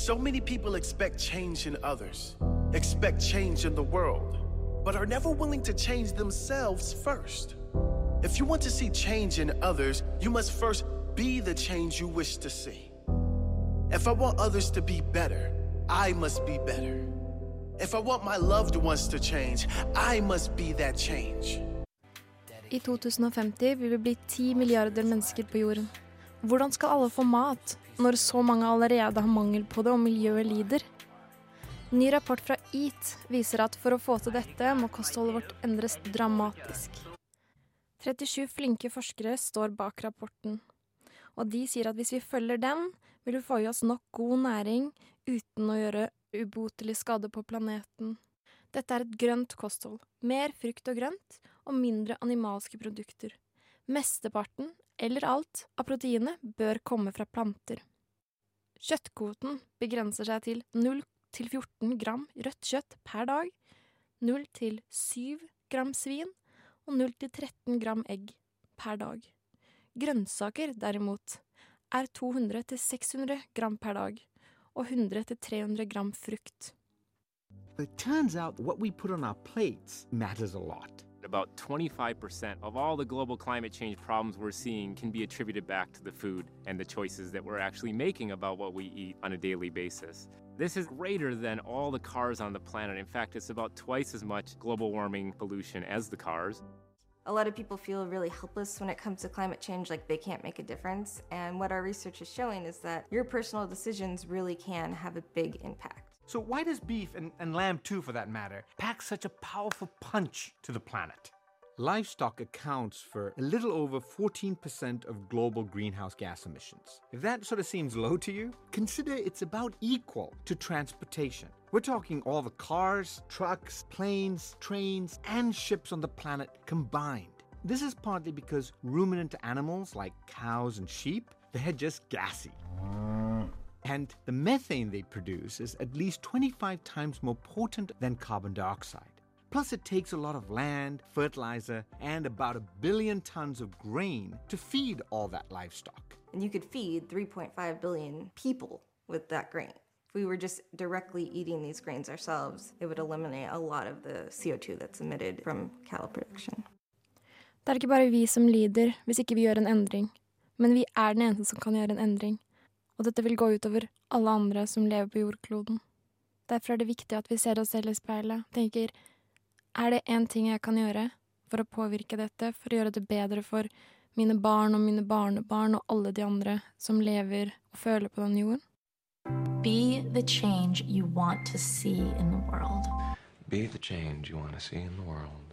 So many people expect change in others, expect change in the world, but are never willing to change themselves first. If you want to see change in others, you must first be the change you wish to see. If I want others to be better, I must be better. If I want my loved ones to change, I must be that change. I 2050 vil vi bli 10 milliarder mennesker på jorden. Hvordan skal alle få mat, når så mange allerede har mangel på det og miljøet lider? Ny rapport fra EAT viser at for å få til dette, må kostholdet vårt endres dramatisk. 37 flinke forskere står bak rapporten, og de sier at hvis vi følger den, vil vi få i oss nok god næring uten å gjøre ubotelig skade på planeten. Dette er et grønt kosthold. Mer frukt og grønt, og mindre animalske produkter. Mesteparten, eller alt, av proteinet bør komme fra planter. Kjøttkvoten begrenser seg til 0-14 gram rødt kjøtt per dag, 0-7 gram svin og 0-13 gram egg per dag. Grønnsaker, derimot, er 200-600 gram per dag, og 100-300 gram frukt. It turns out what we put on our plates matters a lot. About 25% of all the global climate change problems we're seeing can be attributed back to the food and the choices that we're actually making about what we eat on a daily basis. This is greater than all the cars on the planet. In fact, it's about twice as much global warming pollution as the cars. A lot of people feel really helpless when it comes to climate change, like they can't make a difference. And what our research is showing is that your personal decisions really can have a big impact. So, why does beef, and, and lamb too for that matter, pack such a powerful punch to the planet? Livestock accounts for a little over 14% of global greenhouse gas emissions. If that sort of seems low to you, consider it's about equal to transportation. We're talking all the cars, trucks, planes, trains, and ships on the planet combined. This is partly because ruminant animals like cows and sheep, they're just gassy. And the methane they produce is at least 25 times more potent than carbon dioxide. Plus, it takes a lot of land, fertilizer, and about a billion tons of grain to feed all that livestock. And you could feed 3.5 billion people with that grain. If we were just directly eating these grains ourselves, it would eliminate a lot of the CO2 that's emitted from cattle production. Det er ikke bare vi som lider hvis ikke vi gjør en endring, men vi er den eneste som kan gjøre en endring. Og dette vil gå utover alle andre som lever på jordkloden. Derfor er det viktig at vi ser oss selv i speilet, tenker er det én ting jeg kan gjøre for å påvirke dette, for å gjøre det bedre for mine barn og mine barnebarn og alle de andre som lever og føler på denne jorden? Be the change you want to see in the world. Be the change you want to see in the world.